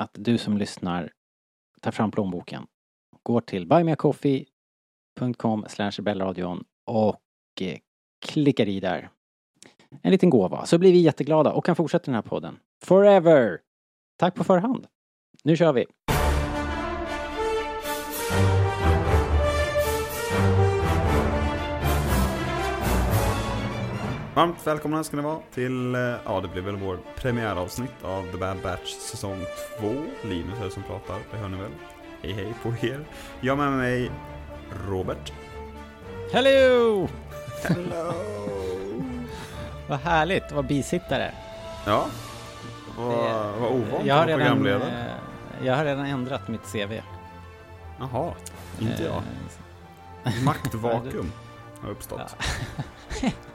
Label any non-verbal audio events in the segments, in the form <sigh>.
att du som lyssnar tar fram plånboken, går till buymeacoffee.com rebellradion och eh, klickar i där en liten gåva så blir vi jätteglada och kan fortsätta den här podden. Forever! Tack på förhand. Nu kör vi! Varmt välkomna ska ni vara till, eh, ja det blir väl vår premiäravsnitt av The Bad Batch säsong 2. Linus är det som pratar, det hör ni väl? Hej hej på er. Jag har med mig Robert. Hello! Hello! <laughs> Vad härligt att vara bisittare. Ja, vad, vad ovant jag har, redan, programledare. eh, jag har redan ändrat mitt CV. Jaha, inte jag. Eh, Maktvakuum <laughs> har uppstått. <laughs>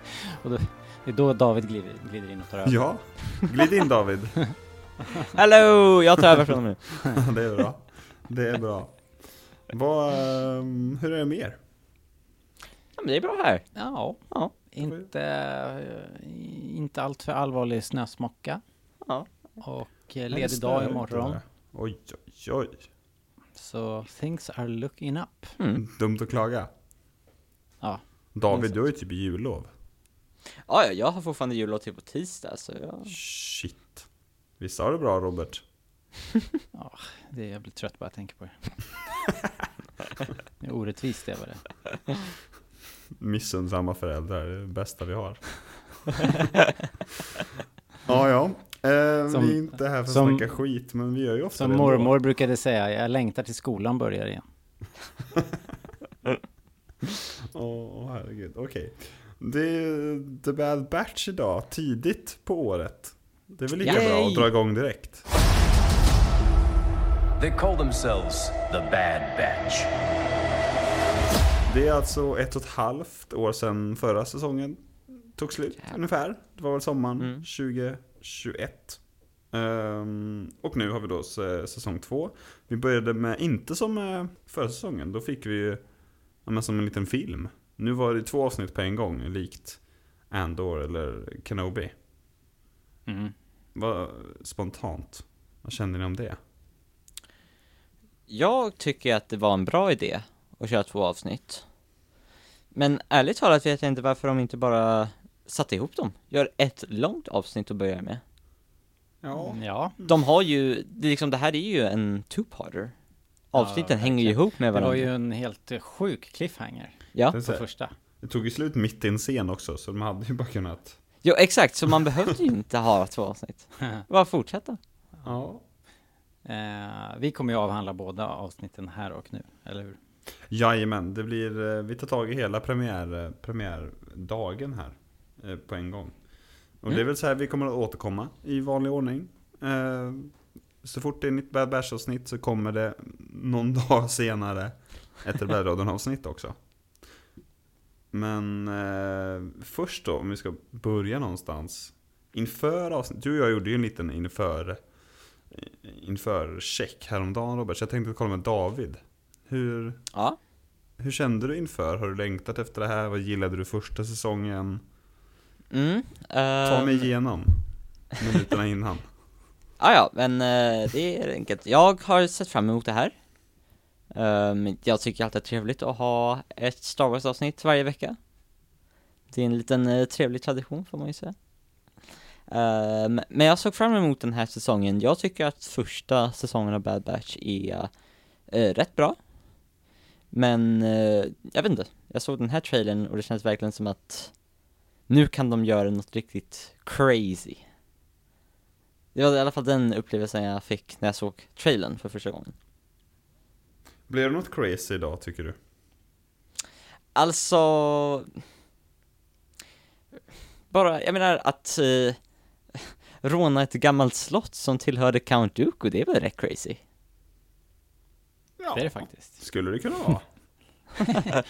och då, det är då David glider, glider in och tar över. Ja, glid in David. <laughs> Hello! Jag tar över från nu. <laughs> det är bra. Det är bra. Vad, ehm, hur är det med er? Ja, men det är bra här. Ja, Ja. inte, eh, inte allt för allvarlig snösmocka. Ja. Och eh, ledig dag imorgon. Oj, oj, oj. Så things are looking up. Mm. Dumt att klaga. Ja. David, du har ju typ jullov. Ja, ja, jag har fortfarande jullov till på tisdag, så jag... Shit. Visst har det bra Robert? <laughs> Det, jag blir trött bara jag tänker på det. det är orättvist det var det. Missunnsamma föräldrar, det är det bästa vi har. <laughs> ja, ja. Eh, Som- vi är inte här för att som- snacka skit, men vi gör ju ofta Som det ändå. mormor brukade säga, jag längtar till skolan börjar igen. <laughs> Åh, herregud. Okej. Det är The Bad Batch idag, tidigt på året. Det är väl lika Yay! bra att dra igång direkt. They call themselves the Bad Batch. Det är alltså ett och ett halvt år sedan förra säsongen tog slut ungefär. Det var väl sommaren Mm. 2021. Ehm, och nu har vi då säsong två. Vi började med, inte som eh, förra säsongen, då fick vi ju ja, som en liten film. Nu var det två avsnitt på en gång, likt Andor eller Kenobi. Mm. Vad spontant, vad kände ni om det? Jag tycker att det var en bra idé att köra två avsnitt. Men ärligt talat vet jag inte varför de inte bara satte ihop dem. Gör ett långt avsnitt att börja med. Ja, Ja, De har ju, det liksom, det här är ju en two-parter. Avsnitten Ja, hänger ju ihop med det var varandra. ju en helt eh, sjuk cliffhanger Ja, på första. det tog ju slut mitt i en scen också, så de hade ju bara kunnat... jo exakt, så man behövde ju inte ha två avsnitt. <laughs> Bara fortsätta. Ja, Eh, vi kommer ju avhandla båda avsnitten här och nu, eller hur? Jajamän, det blir, eh, vi tar tag i hela premiär, eh, premiärdagen här eh, på en gång. Och det är väl så här vi kommer att återkomma i vanlig ordning. Eh, Så fort det är nytt Bad Bash avsnitt så kommer det någon <laughs> dag senare ett Rebellradion avsnitt också. Men eh, först då, om vi ska börja någonstans. Inför avsnitt, du och jag gjorde ju en liten inför, inför check häromdagen Robert, så jag tänkte kolla med David. Hur, Ja. hur kände du inför? Har du längtat efter det här? Vad gillade du första säsongen? Mm. Ta mig ehm, igenom minuterna innan. Ah, ja, men eh, det är enkelt. Jag har sett fram emot det här. Um, jag tycker alltid det är trevligt att ha ett Star Wars-avsnitt varje vecka. Det är en liten eh, trevlig tradition får man ju säga. Um, men jag såg fram emot den här säsongen. Jag tycker att första säsongen av Bad Batch är eh, rätt bra. Men eh, jag vet inte, jag såg den här trailern och det känns verkligen som att nu kan de göra något riktigt crazy. Det var i alla fall den upplevelsen jag fick när jag såg trailern för första gången. Blir det något crazy idag tycker du? Alltså Bara, jag menar att eh, råna ett gammalt slott som tillhörde Count Dooku, det är väl rätt crazy? Ja, Det är det faktiskt. Skulle det kunna vara. <laughs>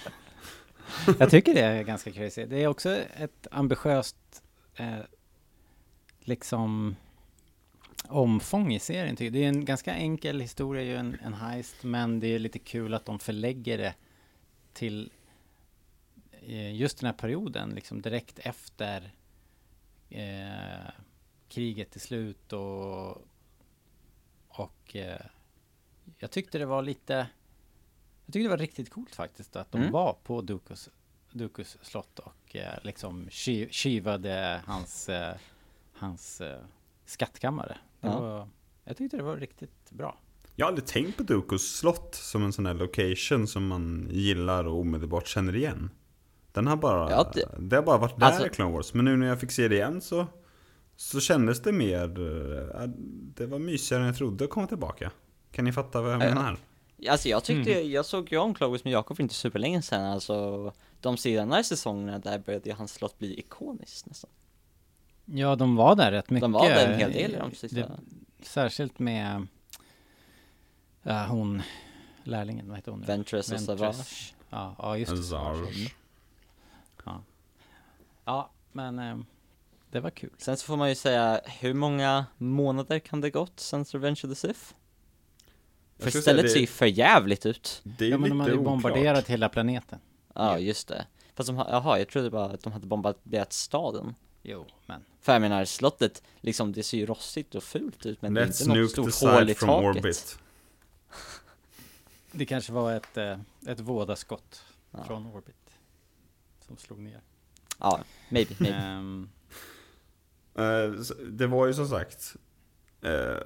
Jag tycker det är ganska crazy. Det är också ett ambitiöst eh, liksom omfång i serien. tycker jag. Det är en ganska enkel historia, ju en, en heist, men det är lite kul att de förlägger det till eh, just den här perioden, liksom direkt efter eh, kriget till slut och, och eh, jag tyckte det var lite jag tyckte det var riktigt coolt faktiskt att de Mm. var på Dukus, Dukus slott och eh, liksom tji- tjuvade hans, eh, hans eh, skattkammare. Ja. var, jag tyckte det var riktigt bra. Jag har aldrig tänkt på Dukus slott som en sån här location som man gillar och omedelbart känner igen. Den har bara, Ja, det... det- har bara varit där Alltså- i Clone Wars. Men nu när jag fick se det igen så, så kändes det mer, eh, det var mysigare än jag trodde att komma tillbaka. Kan ni fatta vad jag Ja, menar? Alltså jag tyckte, jag såg ju om Clone Wars med Jakob för inte superlänge sedan, alltså de senare säsongerna där började hans slott bli ikoniskt nästan. Ja, de var där rätt mycket. De var där en hel del i de sista. Det, särskilt med ja, hon, lärlingen, vad heter hon? nu? Ventress och. Savage. Ja, ja just det. Azar. Ja. ja, men eh, det var kul. Sen så får man ju säga, hur många månader kan det gått sen Revenge of the Sith? För stället det- ser ju för jävligt ut. Det är Ja, men de hade ju oklart. bombarderat hela planeten. Ja, just det. Fast de, ha- jaha, jag trodde bara att de hade bombarderat staden. Jo, men För jag menar, slottet, liksom det ser ju rossigt och fult ut men det är Let's inte något the stort hål i from taket. orbit. <laughs> det kanske var ett, eh, ett vådaskott Ja. från Orbit. Som slog ner. Ja, maybe, maybe. Så Det var ju som sagt eh,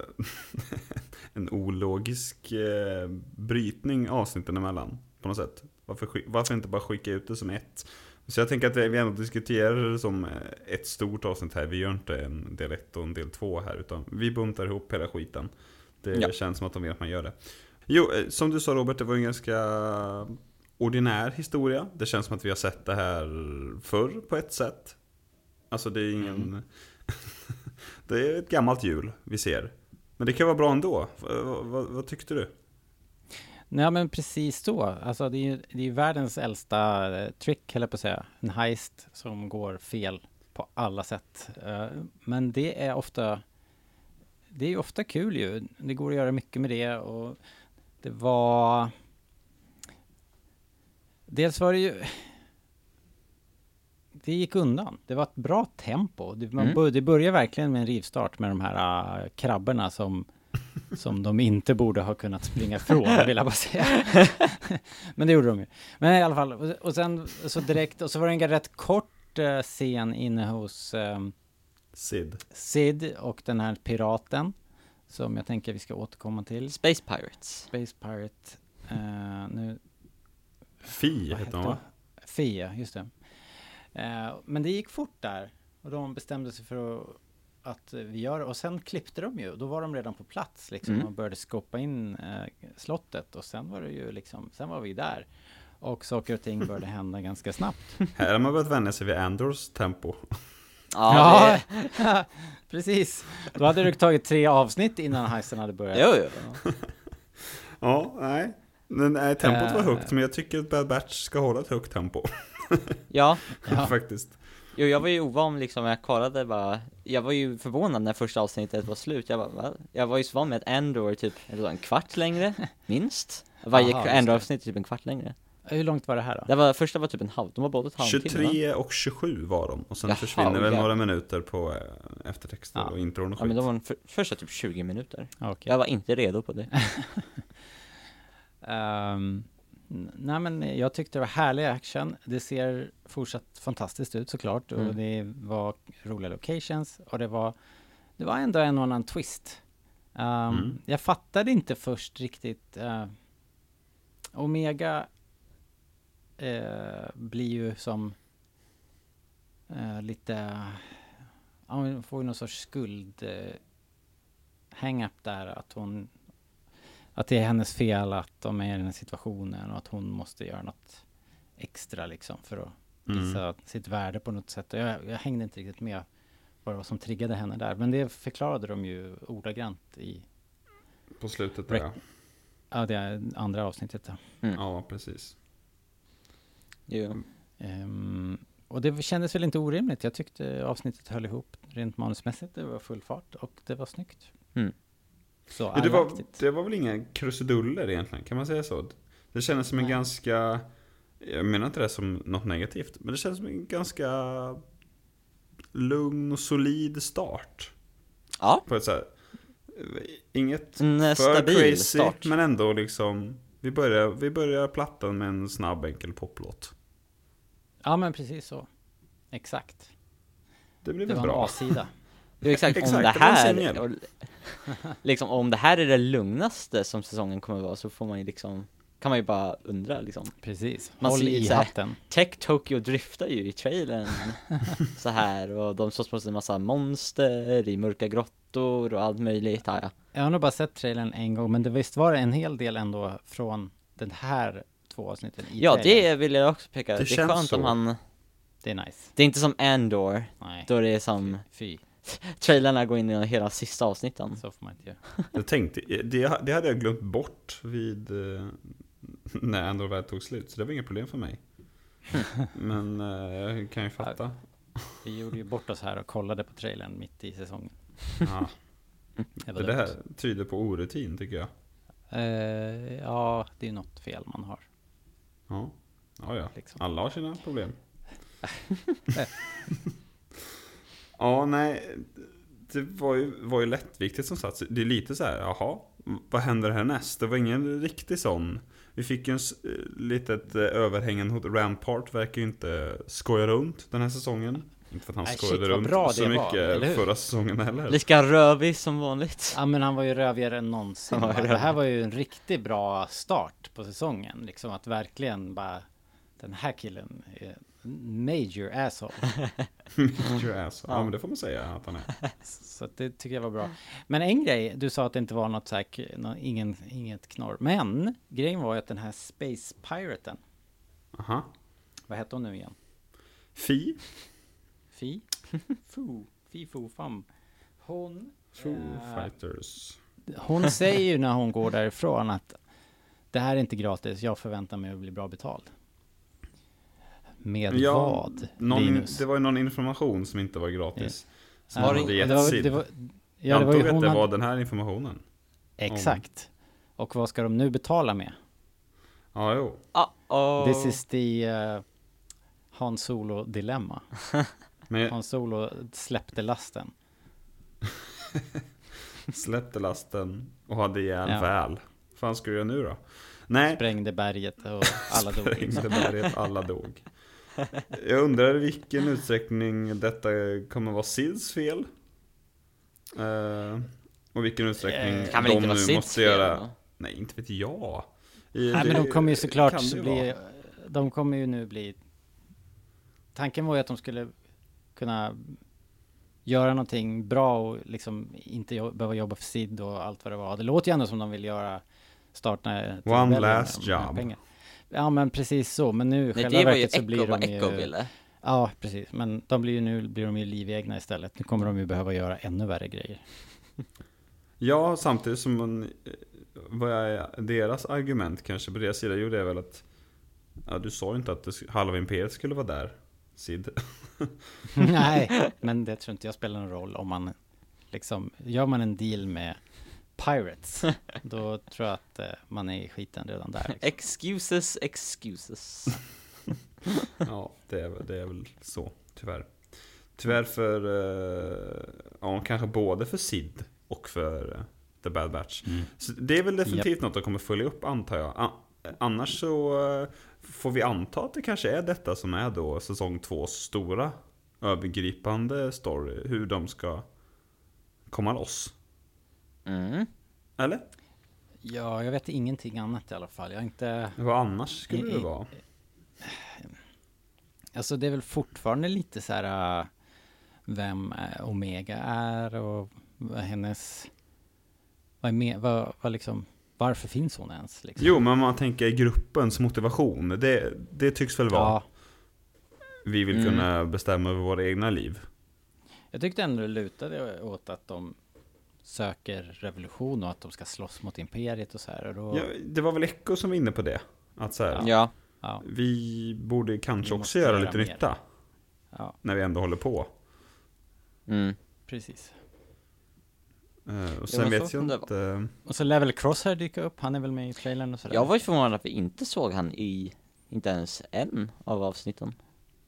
<laughs> en ologisk brytning avsnitten emellan på något sätt. Varför, varför inte bara skicka ut det som ett? Så jag tänker att vi ändå diskuterar det som eh, ett stort avsnitt här. Vi gör inte en del 1 och en del 2 här utan vi buntar ihop hela skiten. Det Ja. känns som att de vet att man gör det. Jo, eh, som du sa Robert, det var en ganska ordinär historia. Det känns som att vi har sett det här förr på ett sätt. Alltså det är ingen... Mm. <laughs> det är ett gammalt hjul vi ser. Men det kan vara bra ändå. V- vad, vad tyckte du? Nej men precis så. Alltså det är ju det är världens äldsta eh, trick, höll jag på att säga. En heist som går fel på alla sätt. Eh, men det är ofta Det är ju ofta kul ju. Det går att göra mycket med det och det var Dels var det ju Det gick undan. Det var ett bra tempo. Det, man Mm. bör, det börjar verkligen med en rivstart med de här äh, krabborna som som de inte borde ha kunnat springa ifrån, vill jag bara säga. <laughs> Men det gjorde de ju. Men i alla fall, och, och sen så direkt, och så var det en rätt kort eh, scen inne hos ehm, Sid. Sid och den här piraten, som jag tänker vi ska återkomma till. Space Pirates. Space Pirate. eh, nu, Fi hette hon va? Fia, just det. Eh, men det gick fort där. Och de bestämde sig för att, att vi gör. Och sen klippte de ju. Då var de redan på plats liksom. Mm. Och började skopa in eh, slottet. Och sen var det ju liksom, sen var vi där. Och saker och ting började hända <laughs> ganska snabbt. Här har man börjat vänja sig vid Andors tempo. Ja, det, <laughs> precis. Då hade det tagit tre avsnitt innan heisten hade börjat. jo, jo. <laughs> Ja, nej. Men, nej, tempot var Eh. högt, men jag tycker att Bad Batch ska hålla ett högt tempo. Ja, Ja. Faktiskt. Jo, jag var ju ovan liksom, jag kollade bara, jag var ju förvånad när första avsnittet var slut, jag bara, va? Jag var ju så van med att Andor typ, en kvart längre, <laughs> minst. Varje Aha. Andor-avsnitt är typ en kvart längre. Hur långt var det här då? Det var, första var typ en halv, de var båda ett halvtimme va? 23 och 27 var de. Och sen Jaha, försvinner väl några minuter på eh, eftertexter Ja. och intron och Ja men skit. de var för, första typ 20 minuter. Okej. Jag var inte redo på det. N- <laughs> Nej men jag tyckte det var härlig action. Det ser fortsatt fantastiskt ut såklart. Och Mm. det var roliga locations. Och det var, det var ändå en och annan twist. Um, Mm. Jag fattade inte först riktigt. eh, Omega eh, blir ju som eh, lite... Hon får ju någon sorts skuld hang-up där. Att hon att det är hennes fel att de är i den här situationen och att hon måste göra något extra liksom för att visa Mm. sitt värde på något sätt. Jag, jag hängde inte riktigt med vad det var som triggade henne där. Men det förklarade de ju ordagrant i På slutet där, ja. ja, det andra avsnittet. Då. Ja, precis. Jo. Ehm, och det kändes väl inte orimligt. Jag tyckte avsnittet höll ihop rent manusmässigt. Det var full fart och det var snyggt. Mm. Så Ja, det, var, det var väl inga krusiduller egentligen, kan man säga så? Det kändes som en Nej. ganska, jag menar inte det som något negativt, men det kändes som en ganska lugn och solid start. Ja, På ett så här, inget en eh, för crazy, start. men ändå liksom, vi börjar, vi börjar plattan med en snabb enkel poplåt. Ja men precis så. Exakt. Det blir Det väl var en bra. A-sida. Exakt. <laughs> Exakt, om det det här, <laughs> liksom om det här är det lugnaste som säsongen kommer vara så får man ju liksom, kan man ju bara undra liksom. Precis. Man Håll ser i så här- hatten. Tech Tokyo driftar ju i trailern <laughs> så här och de slåss mot en massa monster i mörka grottor och allt möjligt. Ja, ja. Jag har nog bara sett trailern en gång, men det visst var det en hel del ändå från den här två avsnitten i ja, trailern. det vill jag också peka. Det Det, är känns skönt om så. han, Det är nice. det är inte som Andor, Nej, då det är som fy. Trailerna går in i hela sista avsnitten. Så får man inte göra. <laughs> Jag tänkte, det, det hade jag glömt bort vid eh, när Andor väl tog slut, så det var inga problem för mig. <laughs> Men eh, jag kan ju fatta. Vi gjorde ju bort oss här och kollade på trailern mitt i säsongen. Ja, <laughs> Det det där tyder på orutin tycker jag. Eh, ja, det är något fel man har. Ja, ja, ja. Liksom. alla har sina problem. Ja, nej. Det var ju, var ju lättviktigt som sagt. Det är lite så här, jaha, vad händer härnäst? Det var ingen riktig sån. Vi fick ju en eh, litet eh, överhängande hot. Rampart verkar ju inte skoja runt den här säsongen. Inte för att han Nej, skojade shit, runt bra så var, mycket hur? förra säsongen heller. Lika rövig som vanligt. Ja men han var ju rövigare än någonsin. <laughs> Var rövig. Det här var ju en riktigt bra start på säsongen. Liksom att verkligen bara Den här killen är major asshole. <laughs> Your ass. Ja, men det får man säga att han är. <laughs> Så det tycker jag var bra. Men en grej, du sa att det inte var något så ingen, inget knorr. Men grejen var ju att den här Space Piraten, Aha. vad hette hon nu igen? Fi. Fi? <laughs> Fu? Fi, fu, fam. Hon, Foo eh, Fighters. hon säger ju när hon går därifrån att det här är inte gratis, jag förväntar mig att bli bra betald. Med vad, någon, Linus? Det var ju någon information som inte var gratis. Som Ja, hade det- gett det var, det var, ja, jag det var antog att det hade, var den här informationen. Exakt. Och vad ska de nu betala med? Ja, jo. Uh-oh. This is the uh, Han Solo dilemma. <laughs> Men Han Solo släppte lasten. <laughs> släppte lasten och hade ihjäl Ja. väl. Vad fan ska du göra nu då? Nej, Sprängde berget och alla dog. <laughs> sprängde berget, alla dog. Jag undrar i vilken utsträckning detta kommer vara Sids fel. Eh, och vilken utsträckning Eh, kan de inte vara nu Sids måste fel, göra. va? Nej, inte vet jag. I- Nej men det de kommer ju såklart ju bli, vara. de kommer ju nu bli, tanken var ju att de skulle kunna göra någonting bra och liksom inte jo- behöva jobba för SID och allt vad det var. Det låter ju ändå som de vill göra, starta One last job. pengar. Ja men precis så, men nu i Nej, själva det var ju verket så Echo, blir de ju... ville. Ja precis, men de blir ju nu blir de ju livegna istället. Nu kommer de ju behöva göra ännu värre grejer. <laughs> Ja, samtidigt som man, eh, vad är deras argument kanske på deras sida? Jo, det är väl att ja, du sa ju inte att det, halva imperiet skulle vara där, Sid. <laughs> Nej, <laughs> men det tror inte jag spelar någon roll om man liksom, gör man en deal med Pirates, <laughs> då tror jag att eh, man är i skiten redan där. Liksom. Excuses, excuses. <laughs> ja, det är, väl- det är väl så, tyvärr. Tyvärr för, eh, ja, kanske både för Sid och för eh, The Bad Batch. Mm. Så det är väl definitivt något de kommer följa upp antar jag. Annars så får vi anta att det kanske är detta som är då säsong tvås stora övergripande story. Hur de ska komma loss. Mm. Eller? Ja, jag vet ingenting annat i alla fall. Jag inte... Vad annars skulle det I- i- vara? <sighs> Alltså det är väl fortfarande lite så här äh, vem äh, Omega är och vad hennes... Vad är med, vad, vad liksom, varför finns hon ens? Liksom? Jo, men man tänker gruppens motivation. Det, det tycks väl vara Ja, vi vill Mm. kunna bestämma över våra egna liv. jag tyckte ändå det lutade åt att de söker revolution och att de ska slåss mot imperiet och så här. Och då, Ja, det var väl Echo som var inne på det. Att så här, Ja. ja, vi borde kanske Vi också göra göra lite mer. nytta. ja, När vi ändå håller på. Mm. precis. Eh, och sen så vet jag inte. Och så lär väl Crosshair dyka upp, han är väl med i trailern och sådär. Jag var ju förvånad att vi inte såg han i, inte ens en av avsnitten.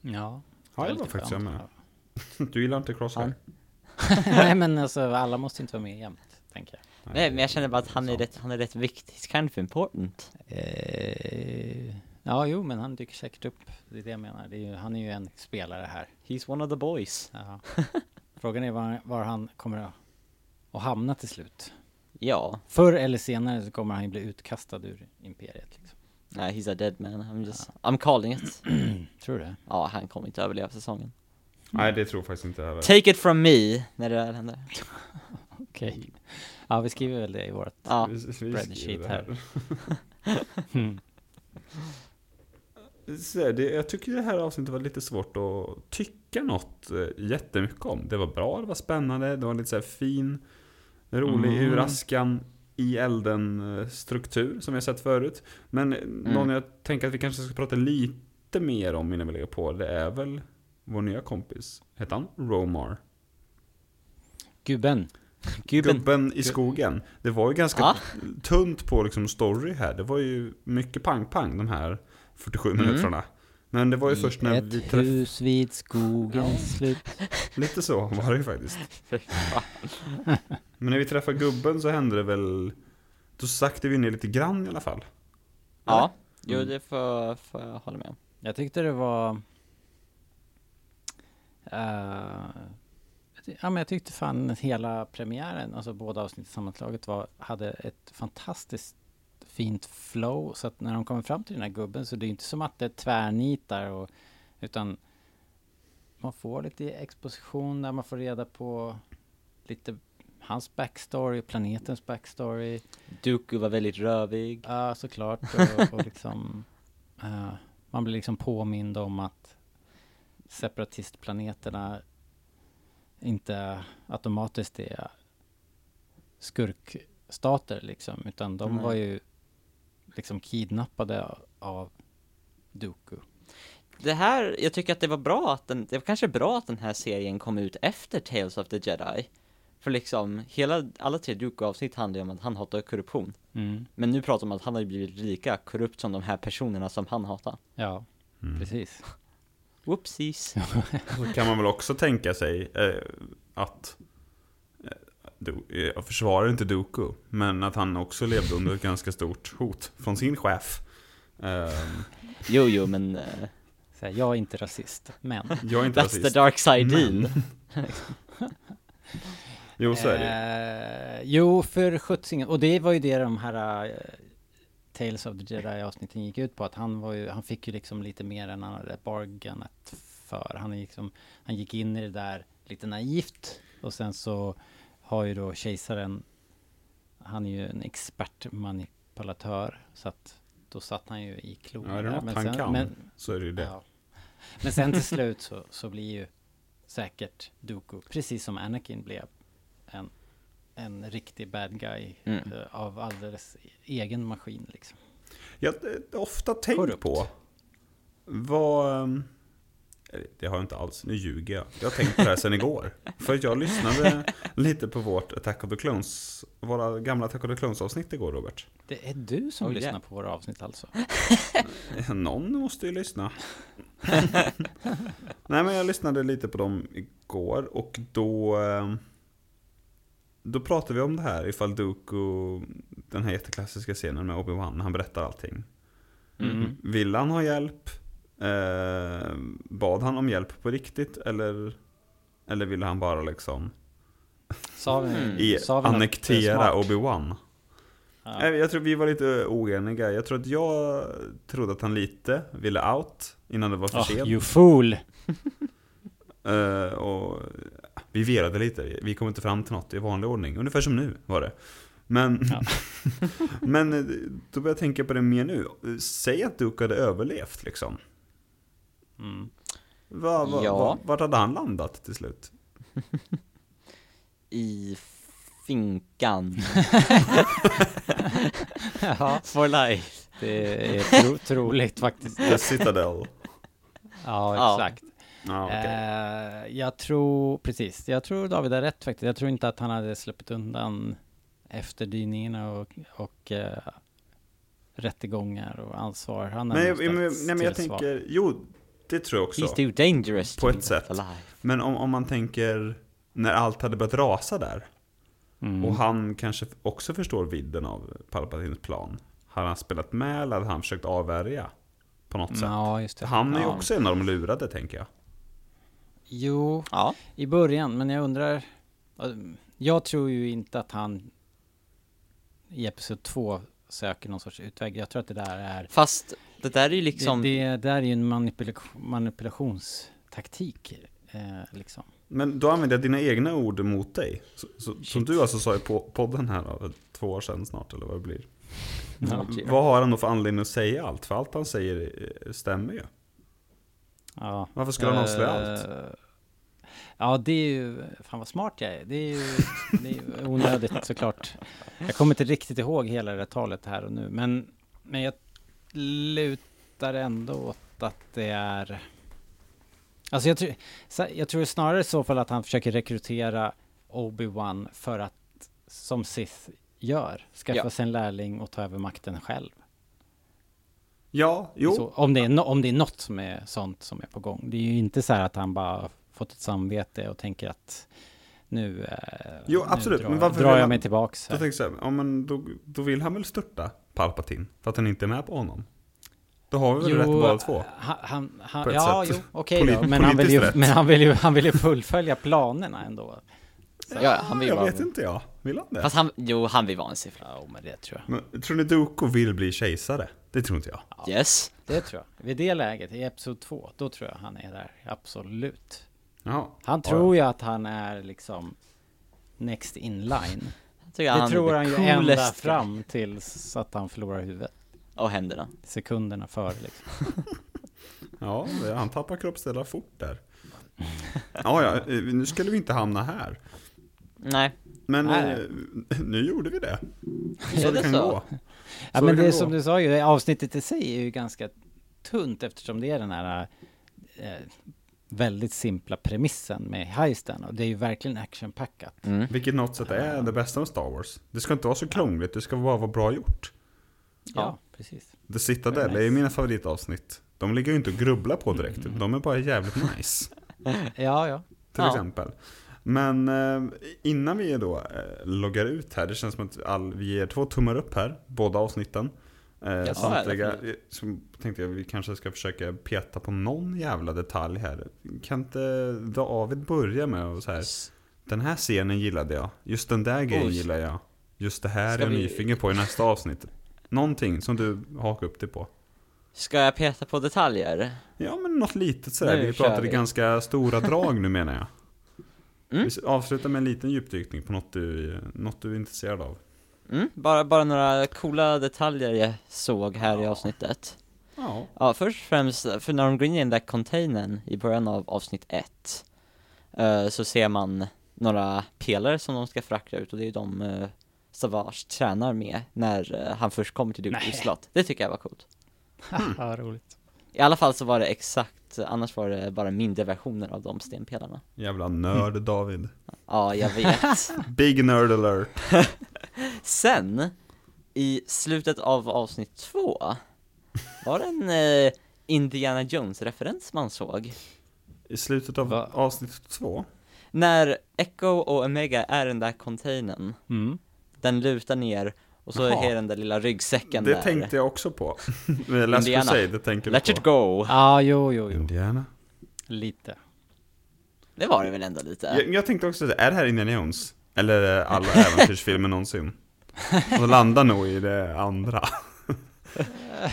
Ja. Ja, lite var faktiskt jag med. <laughs> Du gillar inte Crosshair? <laughs> Nej men alltså alla måste inte vara med jämt, tänker jag. Nej, men jag känner bara att han är rätt, han är rätt viktig, It's kind of important. Eh, ja, jo, men han dyker säkert upp. Det är det jag menar. Det är ju, han är ju en spelare här. He's one of the boys. Ja. Frågan är var, var han kommer att, att hamna till slut. Ja, Förr eller senare så kommer han ju bli utkastad ur imperiet. Liksom. nej he's a dead man, I'm just, I'm calling it. <clears throat> Tror du det? Ja, han kommer inte överleva säsongen. Nej, det tror jag faktiskt inte heller. Take it from me, när det väl händer. <laughs> Okej. Ja, vi skriver väl det i vårt... Ja, Spreadsheet här. <laughs> Mm. Så det, jag tycker det här avsnittet var lite svårt att tycka något eh, jättemycket om. Det var bra, det var spännande, det var lite så här fin, rolig, Mm. ur askan i elden eh, struktur som vi har sett förut. Men eh, någon jag tänker att vi kanske ska prata lite mer om innan vi lägger på, det är väl vår nya kompis. Heter han Romar? Gubben. gubben. Gubben i skogen. Det var ju ganska Ja. tunt på liksom story här. Det var ju mycket pang-pang de här 47 Mm. minuterna. Men det var ju I först när vi ett träffade... hus vid skogens slut. <laughs> Lite så var det ju faktiskt. <laughs> Men när vi träffade gubben så hände det väl... Då saktade vi ner lite grann i alla fall. Ja, jo det får, får jag hålla med om. Jag tyckte det var... ty- ja, men jag tyckte fan hela premiären, alltså båda avsnitten sammantaget, var, hade ett fantastiskt fint flow. Så att när de kommer fram till den här gubben så det är inte som att det tvärnitar och, utan man får lite exposition där man får reda på lite hans backstory, planetens backstory. Dooku var väldigt rövig. Ja, såklart. Och, och liksom, <laughs> eh, man blir liksom påmind om att separatistplaneterna inte automatiskt är skurkstater liksom, utan de Nej. var ju liksom kidnappade av Dooku. Det här, jag tycker att det var bra att den, det var kanske bra att den här serien kom ut efter Tales of the Jedi. För liksom, hela, alla tre Dooku-avsnitt handlar ju om att han hatar korruption. Mm. Men nu pratar man om att han har blivit lika korrupt som de här personerna som han hatar. Ja, Mm. precis. Whoopsies. Så kan man väl också tänka sig eh, att... Eh, eh, jag försvarar inte Doku, men att han också levde under ett ganska stort hot från sin chef. Ehm, Jo, jo, men Så här, jag är inte rasist, men... jag är inte that's the rasist. dark side men-. Jo, så är det Eh, jo, för sjuttsingen. Och det var ju det de här eh, Tales of the Jedi avsnitten gick ut på. Att han, var ju, han fick ju liksom lite mer än han hade bargainat för. Han, liksom, han gick in i det där lite naivt. Och sen så har ju då kejsaren, han är ju en expertmanipulatör. Så att då satt han ju i klorna. Ja, det något Men han sen- kan men- så är det ju det. Ja. Men sen till slut så, så blir ju säkert Dooku, precis som Anakin blev, en, en riktig bad guy Mm. eh, av alldeles egen maskin liksom. Jag har ofta tänkt Korrupt. på vad... ehm, Det har jag inte alls, nu ljuger jag. Jag har tänkt på det här sedan igår. <laughs> För jag lyssnade lite på vårt Attack of the Clones, våra gamla Attack of the Clones avsnitt igår Robert. Det är du som Oh, lyssnar yeah. på våra avsnitt alltså? <laughs> Någon måste ju lyssna. <laughs> Nej men jag lyssnade lite på dem igår och då... Då pratade vi om det här ifall Dooku, den här jätteklassiska scenen med Obi-Wan, han berättar allting. Mhm. Ville han ha hjälp? Eh, bad han om hjälp på riktigt? Eller, eller ville han bara liksom Sa vi, Mm. i, sa vi annektera? Obi-Wan? Ja. Jag tror vi var lite oeniga. Jag tror att jag trodde att han lite ville out innan det var för Ah, sent. you fool! Eh, och vi velade lite. Vi kom inte fram till något i vanlig ordning. Ungefär som nu var det. Men, Ja. <laughs> men eh, då börjar jag tänka på det mer nu. Säg att Duke hade överlevt liksom. Mm. Va, va, Ja. va, vart hade han landat till slut? <laughs> I finkan. <laughs> ja, For life. det är tro, troligt faktiskt. The Citadel. Ja, Ja. exakt. Ja, okej. Eh, jag tror, precis, jag tror David har rätt faktiskt. Jag tror inte att han hade släppt undan efterdyningarna och, och eh, rättegångar och ansvar. Han Nej, nog men, nej, men jag svar. tänker, jo, det tror jag också. He's too dangerous På ett sätt. alive. Men om, om man tänker när allt hade börjat rasa där. Mm. Och han kanske också förstår vidden av Palpatines plan. Har han spelat med eller hade han försökt avvärja? På något sätt. Ja, just det. Han är ju ja. också en av de lurade, tänker jag. Jo, Ja, i början, men jag undrar... Jag tror ju inte att han i Episod 2 söker någon sorts utväg. Jag tror att det där är... fast det där är ju liksom, Det, det där är ju en manipula manipulationstaktik. Eh, liksom. Men då använder jag dina egna ord mot dig. Så, så, som du alltså sa i po- podden här då, två år sedan snart, eller vad det blir. Ja. Vad har han då för anledning att säga allt? För allt han säger eh, stämmer ju. Ja. Varför skulle han avslöja allt? Ja, det är ju... Fan vad smart jag är. Det är ju, det är ju <laughs> onödigt såklart. Jag kommer inte riktigt ihåg hela det talet här och nu, men, men jag lutar ändå åt att det är... Alltså jag, tror- jag tror snarare i så fall att han försöker rekrytera Obi-Wan för att, som Sith gör, skaffa Ja. sig en lärling och ta över makten själv. Ja, jo. Så, om, det är no, om det är något som är sånt som är på gång. Det är ju inte så här att han bara fått ett samvete och tänker att nu, eh, Jo, nu absolut, drar, men varför drar jag han- mig tillbaks. Jag Här. tänker så här, ja, men då, då vill han väl störta Palpatine? För att han inte är med på honom? Då har vi väl rätt båda två? Han, han, han, ja, sätt. jo, okej då. Polit- Men han, vill ju, rätt. men han vill ju, han vill ju fullfölja planerna ändå. ja, han vill jag vara, vet inte jag. Vill han det? fast han, jo han vill vara en Sith. Ja, men det tror jag. Men, tror ni Dooku vill bli kejsare? Det tror inte jag. Yes. Det tror jag. Vid det läget, i Episod 2, då tror jag han är där. Absolut. Jaha. Han Ja, tror ju att han är liksom next in line. Det han tror han ju ända fram tills att han förlorar huvudet. Och händerna. Sekunderna före liksom. <laughs> Ja, det- han tappar kroppsdelar fort där. Ja, ja, eh, nu skulle vi inte hamna här. Nej. Men Nej. eh, nu gjorde vi det. <laughs> Så Är det det kan så? gå. Ja Så men det det är som du sa ju, avsnittet i sig är ju ganska tunt eftersom det är den här eh, väldigt simpla premissen med heisten och det är ju verkligen actionpackat. Mm. Vilket något sätt är det bästa med Star Wars. Det ska inte vara så krångligt, det ska bara vara bra gjort. Ja, Ja. precis. The Citadel Very är ju nice. mina favoritavsnitt. De ligger ju inte och grubblar på direkt, de är bara jävligt nice. <laughs> Ja, ja. Till Ja. exempel. Men eh, innan vi då eh, loggar ut här, det känns som att all, vi ger två tummar upp här, båda avsnitten. Eh, Ja, samtliga, eh, så tänkte jag vi kanske ska försöka peta på någon jävla detalj här. Kan inte David börja med att så här, den här scenen gillade jag, just den där grejen Oj. gillar jag, just det här Ska är jag vi- nyfiken på i nästa avsnitt. Någonting som du hakar upp dig på. Ska jag peta på detaljer? Ja men något litet sådär, Nu vi pratade vi. ganska stora drag nu menar jag. <laughs> Mm. Vi avslutar med en liten djupdykning på något du, något du är intresserad av. Mm, bara, bara några coola detaljer jag såg här i avsnittet. Ja. Ja, först och främst, för när de går in i den där containern i början av avsnitt ett eh, Så ser man några pelare som de ska frakta ut och det är de uh, Savage tränar med när eh, han först kommer till Nej. Duke slott Det tycker jag var coolt <laughs> ja, roligt. I alla fall så var det exakt, annars var det bara mindre versioner av de stenpelarna Jävla nörd David. Ja, jag vet <laughs> Big nerd alert. <laughs> Sen, i slutet av avsnitt två Var det en eh, Indiana Jones-referens man såg? I slutet av Va? avsnitt två. När Echo och Omega är i den där containern Mm. Den lutar ner Och så är den där lilla ryggsäcken Det där. tänkte jag också på. <laughs> Last Indiana. Crusade, tänker du Let på. it go! Ja, jo, jo, jo. Indiana. Lite. Det var det väl ändå lite? Jag, jag tänkte också, är det här Indiana Jones? Eller det alla <laughs> äventyrsfilmer någonsin? Och landar nog i det andra. <laughs>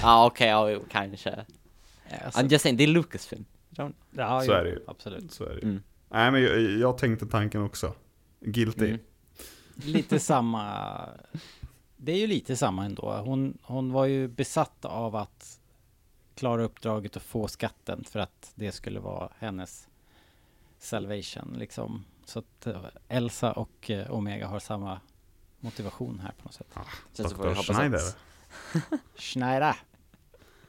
Ja okej, ja jo, kanske. Alltså, I'm just saying, det är Lucasfilm. ja, Så är det ju. Absolut. Så är det ju. Mm. Nej men jag, jag tänkte tanken också. Guilty. Mm. Lite samma. Det är ju lite samma ändå. Hon, hon var ju besatt av att klara uppdraget och få skatten för att det skulle vara hennes salvation liksom. Så att eh, Elsa och eh, Omega har samma motivation här på något sätt. Får vi Dr. Schneider. <laughs> Schneider!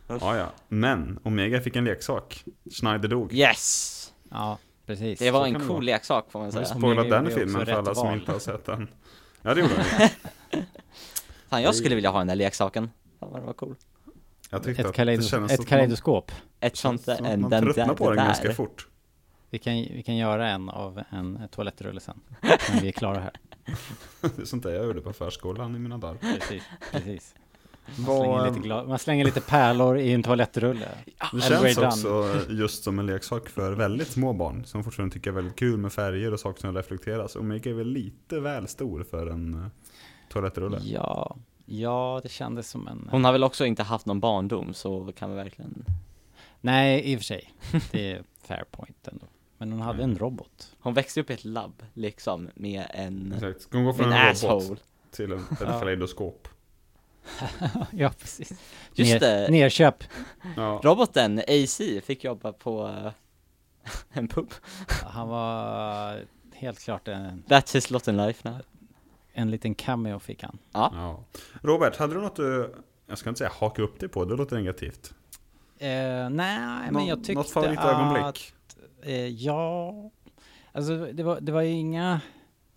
Ja, ja. Men Omega fick en leksak. Schneider dog. Yes! Ja, precis. Det var så en cool leksak får man säga. spoilat Omega den filmen för alla som inte har sett den. Ja det gjorde <laughs> den. Fan jag skulle vilja ha den där leksaken. Fan vad det var cool. Jag tyckte Ett, att det kaleidos kändes ett kaleidoskop. Ett sånt där, man, en, man den tröttnar där, på det den ganska där. fort. Vi kan, vi kan göra en av en toalettrulle sen. <laughs> När vi är klara här. <laughs> Det är sånt där jag gjorde på förskolan i mina dagar. Precis, precis. Man slänger, lite gla- man slänger lite pärlor i en toalettrulle. Det känns också just som en leksak för väldigt små barn som fortfarande tycker är väldigt kul med färger och saker som reflekteras. Omega är väl lite väl stor för en toalettrulle. Ja, ja det kändes som en... Hon har väl också inte haft någon barndom så kan vi verkligen Nej, i och för sig. Det är fair point ändå. Men hon hade en robot. Hon växte upp i ett labb liksom med en, Exakt. Ska hon gå från en en asshole robot till en, ett Ja. kaleidoskop? <laughs> ja, precis. Just Ner, det, Nerköp. Ja. roboten AC fick jobba på eh, <laughs> en pub Han var helt klart en, That's his lot in life now en liten cameo fick han. ja. Robert, hade du något du, jag ska inte säga haka upp dig på, det låter negativt. Eh, nej, men Nå- jag tyckte något favoritögonblick? att... Eh, ja, alltså det var, det var ju inga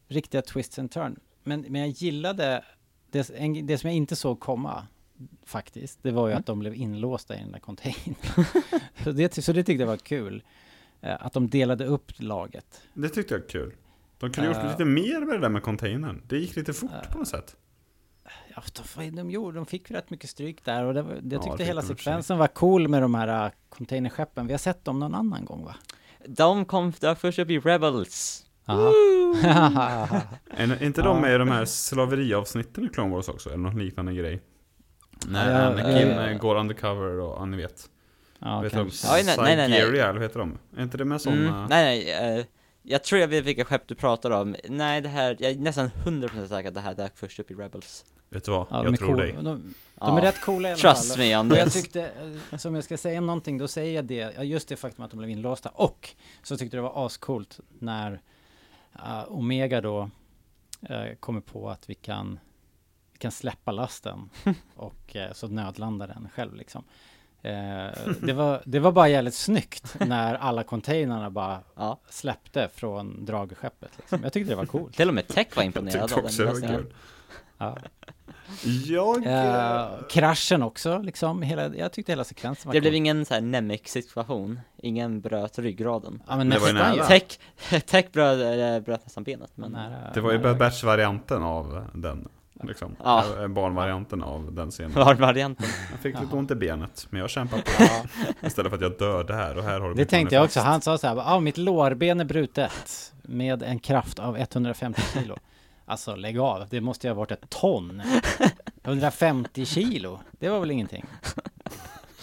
riktiga twists and turn. Men, men jag gillade, det, en, det som jag inte såg komma faktiskt, det var ju att de blev inlåsta i den där containern. <laughs> så, det, så det tyckte jag var kul. Eh, att de delade upp laget. Det tyckte jag var kul. De kunde gjort Eh. lite mer med det där med containern. Det gick lite fort Eh. på något sätt. Ja, de, de, gjorde, de fick rätt mycket stryk där och det, jag Ja, tyckte det hela de sekvensen var cool med de här uh, containerskeppen. Vi har sett dem någon annan gång va? De kom dök först upp i Rebels. <laughs> Är inte Ja. de med i de här slaveriavsnitten i Clone Wars också? Eller någon liknande grej? När Ja, Anakin eh, eh, går undercover och, ja ni vet. ja, vet kanske. Nej. Sigeria, eller vad heter de? Är inte det med sådana? mm, Nej nej, eh, jag tror jag vet vilka skepp du pratar om Nej det här, jag är nästan 100% säker att det här dök först upp i Rebels Vet du vad? Ja, de jag är tror coola. dig. De, de Ja. är rätt coola i alla Trust fall. me Och jag Anders tyckte, eh, som jag ska säga någonting, då säger jag det, just det faktum att de blev inlåsta. Och så tyckte jag det var ascoolt när uh, Omega då uh, kommer på att vi kan, vi kan släppa lasten <laughs> och eh, så nödlandar den själv liksom. Eh, det, var, det var bara jävligt snyggt när alla containrarna bara <laughs> Ja, släppte från dragskeppet. Liksom. Jag tyckte det var coolt. till och med Tech var imponerad av den också det var lösningen. Ja. Jag... Eh, kraschen också, liksom. Hela, jag tyckte hela sekvensen var Det blev cool. ingen så här Nemec situation, ingen bröt ryggraden Ja, men Det var ju nästan ju. Tech, <laughs> Tech bröt, eller bröt nästan benet men Det var ju. Bad Batch-varianten av den. Liksom. Ja. Barnvarianten av den scenen. var varianten Jag <laughs> fick lite ont i benet, men jag kämpar på. Istället för att jag dör där och här har du det tänkte jag också. Han sa så här, ja mitt lårben är brutet med en kraft av 150 kilo. Alltså lägg av, det måste ju ha varit ett ton. 150 kilo, det var väl ingenting?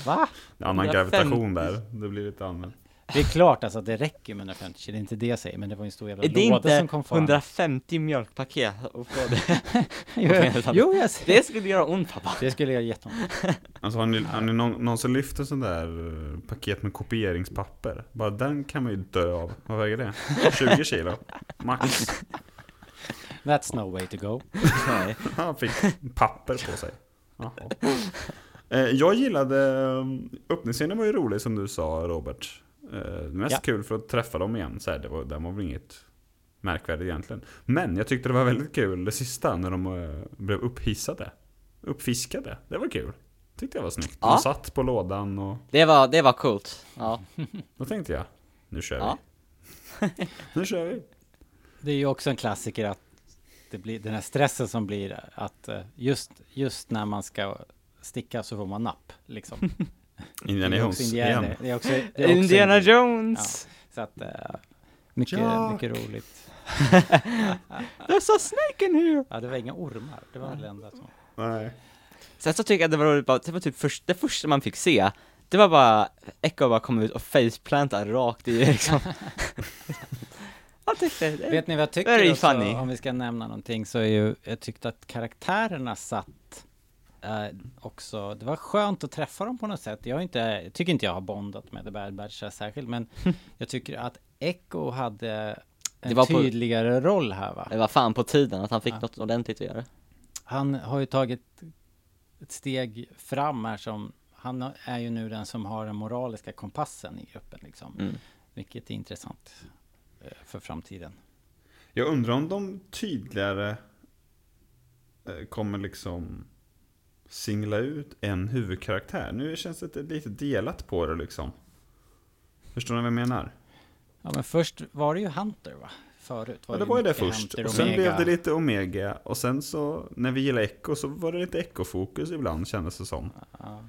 Va? Det är Annan 150. gravitation där, det blir lite annat. Det är klart alltså att det räcker med 150 kilo, det är inte det jag säger, men det var en stor jävla det låda inte som kom fram. 150 mjölkpaket att få det? <laughs> jo, <laughs> jo, jag ser. Det skulle göra ont pappa Det skulle göra jätteont. <laughs> Alltså har ni, har ni någon, någon som lyfter sån där eh, paket med kopieringspapper? Bara den kan man ju dö av. Vad väger det? 20 kilo? Max. That's no way to go. Nej. Han fick papper på sig. Jaha. Eh, Jag gillade, eh, öppningsscenen var ju rolig som du sa Robert. Eh, Mest Ja. kul för att träffa dem igen, så här, det var, det var väl inget märkvärdigt egentligen. Men jag tyckte det var väldigt kul det sista när de eh, blev upphissade. Uppfiskade, det var kul. Tyckte jag var snyggt. De Ja. satt på lådan och Det var, det var coolt Ja, <laughs> då tänkte jag, nu kör Ja. vi. <laughs> nu kör vi. Det är ju också en klassiker att det blir den här stressen som blir att eh, just, just när man ska sticka så får man napp liksom. <laughs> Indiana Jones Indiana, igen. det är också, det är också Indiana en- Jones! Så att, eh, mycket, Jack. mycket roligt. <laughs> There's a snake in here! Ja, det var inga ormar, det var det enda som... Nej. Sen så tycker jag det var roligt bara, det var typ först, det första man fick se, det var bara, Echo bara kom ut och faceplanta rakt i liksom. <laughs> jag tyckte det. Vet ni vad jag tycker Very också, funny. om vi ska nämna någonting, så är ju, jag tyckte att karaktärerna satt eh, också, det var skönt att träffa dem på något sätt. Jag, har inte, jag tycker inte jag har bondat med The Bad Batch särskilt, men <laughs> jag tycker att Echo hade en Det var på- tydligare roll här va? Det var fan på tiden att han fick Ja. något ordentligt att göra. Han har ju tagit ett steg fram här som, han är ju nu den som har den moraliska kompassen i gruppen liksom. Mm. Vilket är intressant eh, för framtiden. Jag undrar om de tydligare eh, kommer liksom singla ut en huvudkaraktär. Nu känns det lite delat på det liksom. Förstår ni vad jag menar? Ja men först var det ju Hunter va? Förut Ja, det var ju det först. Hunter, Och sen Omega. blev det lite Omega. Och sen så, när vi gillade Echo så var det lite Echo-fokus ibland kändes det som. Ja.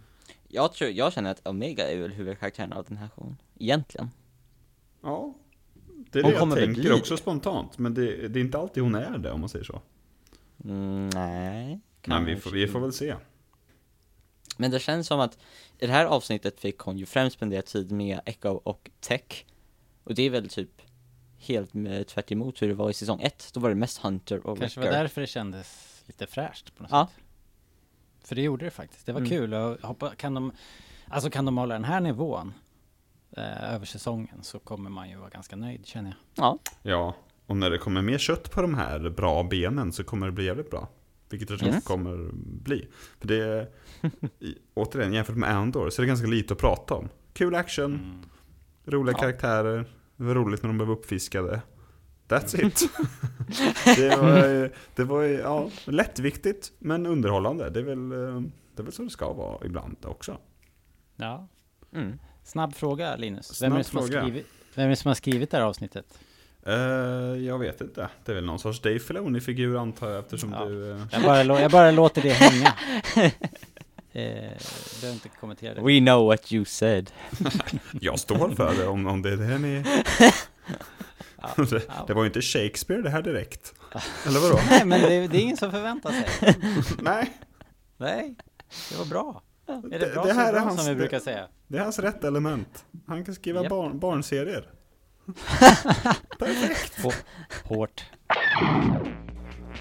Jag tror, jag känner att Omega är väl huvudkaraktären av den här showen, egentligen. Ja. Det är Hon det jag kommer väl tänker bli också spontant. Men det, det är inte alltid hon är det om man säger så. Mm, nej. Men vi får, vi får väl se. Men det känns som att i det här avsnittet fick hon ju främst spendera tid med Echo och Tech. Och det är väl typ helt med, tvärt emot hur det var i säsong 1. Då var det mest Hunter och Kanske var Wrecker. därför det kändes lite fräscht på något Ja. sätt. För det gjorde det faktiskt. Det var Mm. kul och hoppa, kan de, alltså kan de hålla den här nivån eh, över säsongen så kommer man ju vara ganska nöjd känner jag. Ja, Ja, och när det kommer mer kött på de här bra benen så kommer det bli jävligt bra. Vilket det Yes. kommer bli. För det är, återigen, jämfört med Andor så är det ganska lite att prata om. Kul action, Mm. roliga Ja. karaktärer, det var roligt när de blev uppfiskade. That's it. <laughs> det var, det var ju, ja, lättviktigt men underhållande. Det är väl, eh, det är väl så det ska vara ibland också. Ja. mm. Snabb fråga Linus. Snabb vem, är fråga. Har skrivit, vem är det som har skrivit det här avsnittet? Eh, jag vet inte. Det är väl någon sorts Dave Filoni-figur antar jag eftersom Ja. du... eh, Jag bara, jag bara låter det hänga. <laughs> Eh, behöver inte kommentera det. We know what you said. <laughs> Jag står för det om, om det är det ni... <laughs> Ja, det, ja. det var ju inte Shakespeare det här direkt. Eller vadå? Nej men det, det är ingen som förväntar sig. Nej, Nej, det var bra. Är det, Det- bra det här är bra hans- som vi brukar säga. det är hans rätt element. Han kan skriva Japp. barn, barnserier. Perfekt. Hårt.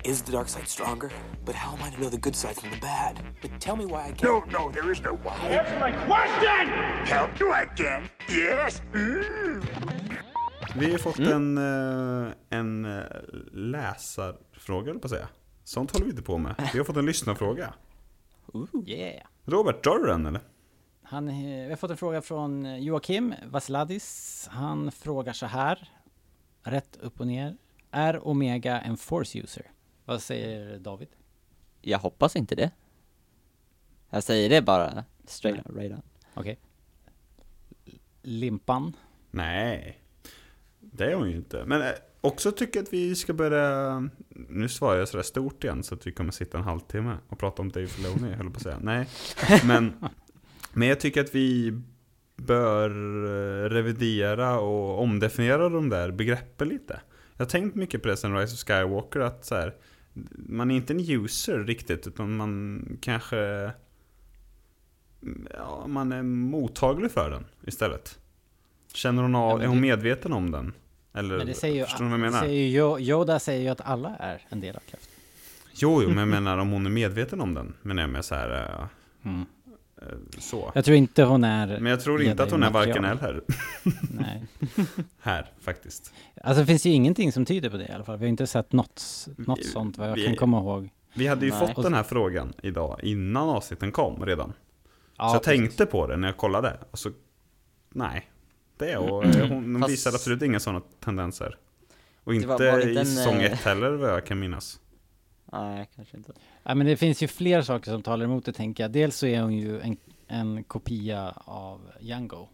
Is the dark side stronger? But how am I to know the good side from the bad? But tell me why I can't. No, no, there is no why. Answer my question! Help you again? Yes? Mm. Vi har fått en, eh, en eh, läsarfråga, eller på att säga. Sånt håller vi inte på med. Vi har fått en lyssnarfråga. Yeah. Robert, drar du den eller? Han, eh, vi har fått en fråga från eh, Joakim Vasiladis. Han frågar så här, rätt upp och ner. Är Omega en force user? Vad säger David? Jag hoppas inte det. Jag säger det bara straight up, right on. Okej. Limpan. Nej, det är hon ju inte. Men eh, också tycker jag att vi ska börja... Nu svarar jag sådär stort igen så att vi kommer sitta en halvtimme och prata om Dave Filoni, höll på att säga. Nej, men, men jag tycker att vi bör eh, revidera och omdefiniera de där begreppen lite. Jag har tänkt mycket på det sen Rise of Skywalker, att så här, man är inte en user riktigt, utan man kanske... Ja, man är mottaglig för den istället. Känner hon Ja, av, men är hon medveten om den? Eller, Men det säger ju, förstår ni vad jag menar? säger ju Yo- Yoda säger ju att alla är en del av kraften. Jo, jo, men jag <laughs> menar om hon är medveten om den. Men jag menar så här, eh, Mm. Eh, så. Jag tror inte hon är... Men jag tror inte att hon är varken eller <laughs> Nej. <laughs> här, faktiskt. Alltså det finns ju ingenting som tyder på det i alla fall. Vi har inte sett något, något Vi- sånt vad jag vi- kan komma ihåg. Vi hade ju Nej. fått den här frågan idag innan avsnitten kom redan. Ja, så jag precis. tänkte på det när jag kollade. Och så, nej. Det och eh, hon, hon Fast- visar absolut inga sådana tendenser. Och inte var- var i den, säsong eh, ett heller vad jag kan minnas. Nej, kanske inte. Ja, men det finns ju fler saker som talar emot det tänker jag. Dels så är hon ju en, en kopia av Django.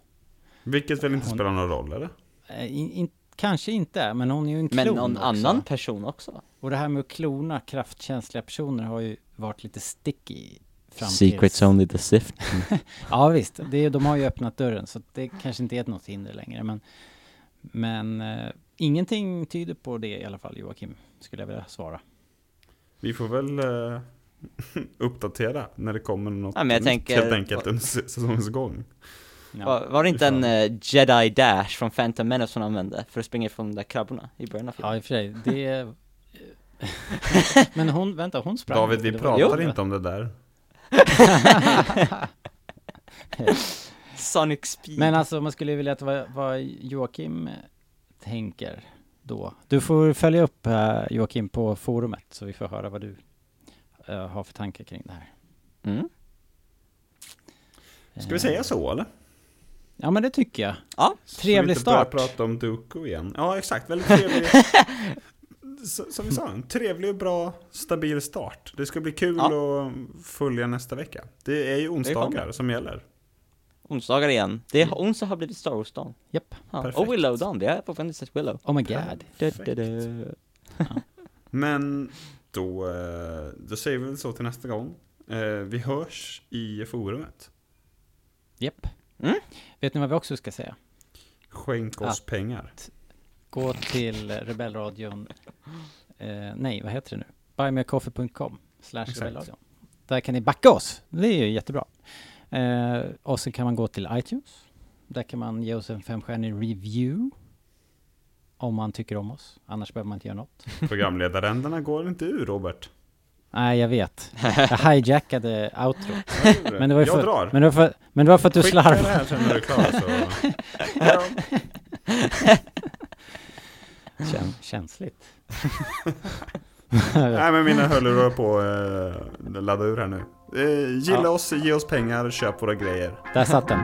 Vilket väl inte Hon- spelar någon roll eller? Eh, in, in, kanske inte, men hon är ju en klon Men någon också. annan person också? Och det här med att klona kraftkänsliga personer har ju varit lite sticky fram Secrets only the sift. <laughs> Ja visst, det, de har ju öppnat dörren så det kanske inte är något hinder längre. Men, men eh, ingenting tyder på det i alla fall Joakim, skulle jag vilja svara. Vi får väl eh, <laughs> uppdatera när det kommer något Ja, men jag nytt, tänker- helt enkelt under s- säsongens gång. Ja. Var, var det inte en eh, Jedi Dash från Phantom Menace som använde för att springa ifrån de där krabborna i början av filmen? Ja i och för sig, det. <laughs> Men hon, vänta, hon sprang. David, vi var- pratar inte om det där. <laughs> Sonic Speed. Men alltså man skulle ju vilja att vad, vad Joakim tänker då. Du får följa upp eh, Joakim på forumet så vi får höra vad du eh, har för tankar kring det här. Mm. Ska vi säga så eller? Ja men det tycker jag. Ja, Trevlig Så vi inte start. prata om Dooku igen. Ja, exakt. Väldigt <laughs> trevlig. Som vi sa, en trevlig och bra, stabil start. Det ska bli kul Ja. att följa nästa vecka. Det är ju onsdagar som gäller. Onsdagar igen. Det är, onsdag har blivit Star Wars-dagen. Japp. Ja. Perfekt. Och Willow-dagen, vi har fortfarande inte sett Willow. Oh my god. Du. <laughs> Men då, eh, då säger vi väl så till nästa gång. Eh, Vi hörs i forumet. Japp. Mm. Vet ni vad vi också ska säga? Skänk oss Att- pengar. Gå till Rebellradion, eh, nej vad heter det nu? Buymeacoffee.com slash rebellradion. Där kan ni backa oss, det är ju jättebra. Eh, och sen kan man gå till iTunes. Där kan man ge oss en femstjärnig review. Om man tycker om oss, annars behöver man inte göra något. <laughs> Programledarändarna går inte ur Robert. Nej, jag vet. Jag <laughs> hijackade outro. Men det var ju Jag för, drar. Men det var för, men det var för att du Skicka det slarvade. här sen när du är klar så. <laughs> Kän, känsligt. <laughs> Nej men mina hörlurar på eh, ladda ur här nu. Eh, gilla Ja. oss, ge oss pengar, köp våra grejer. Där satt den.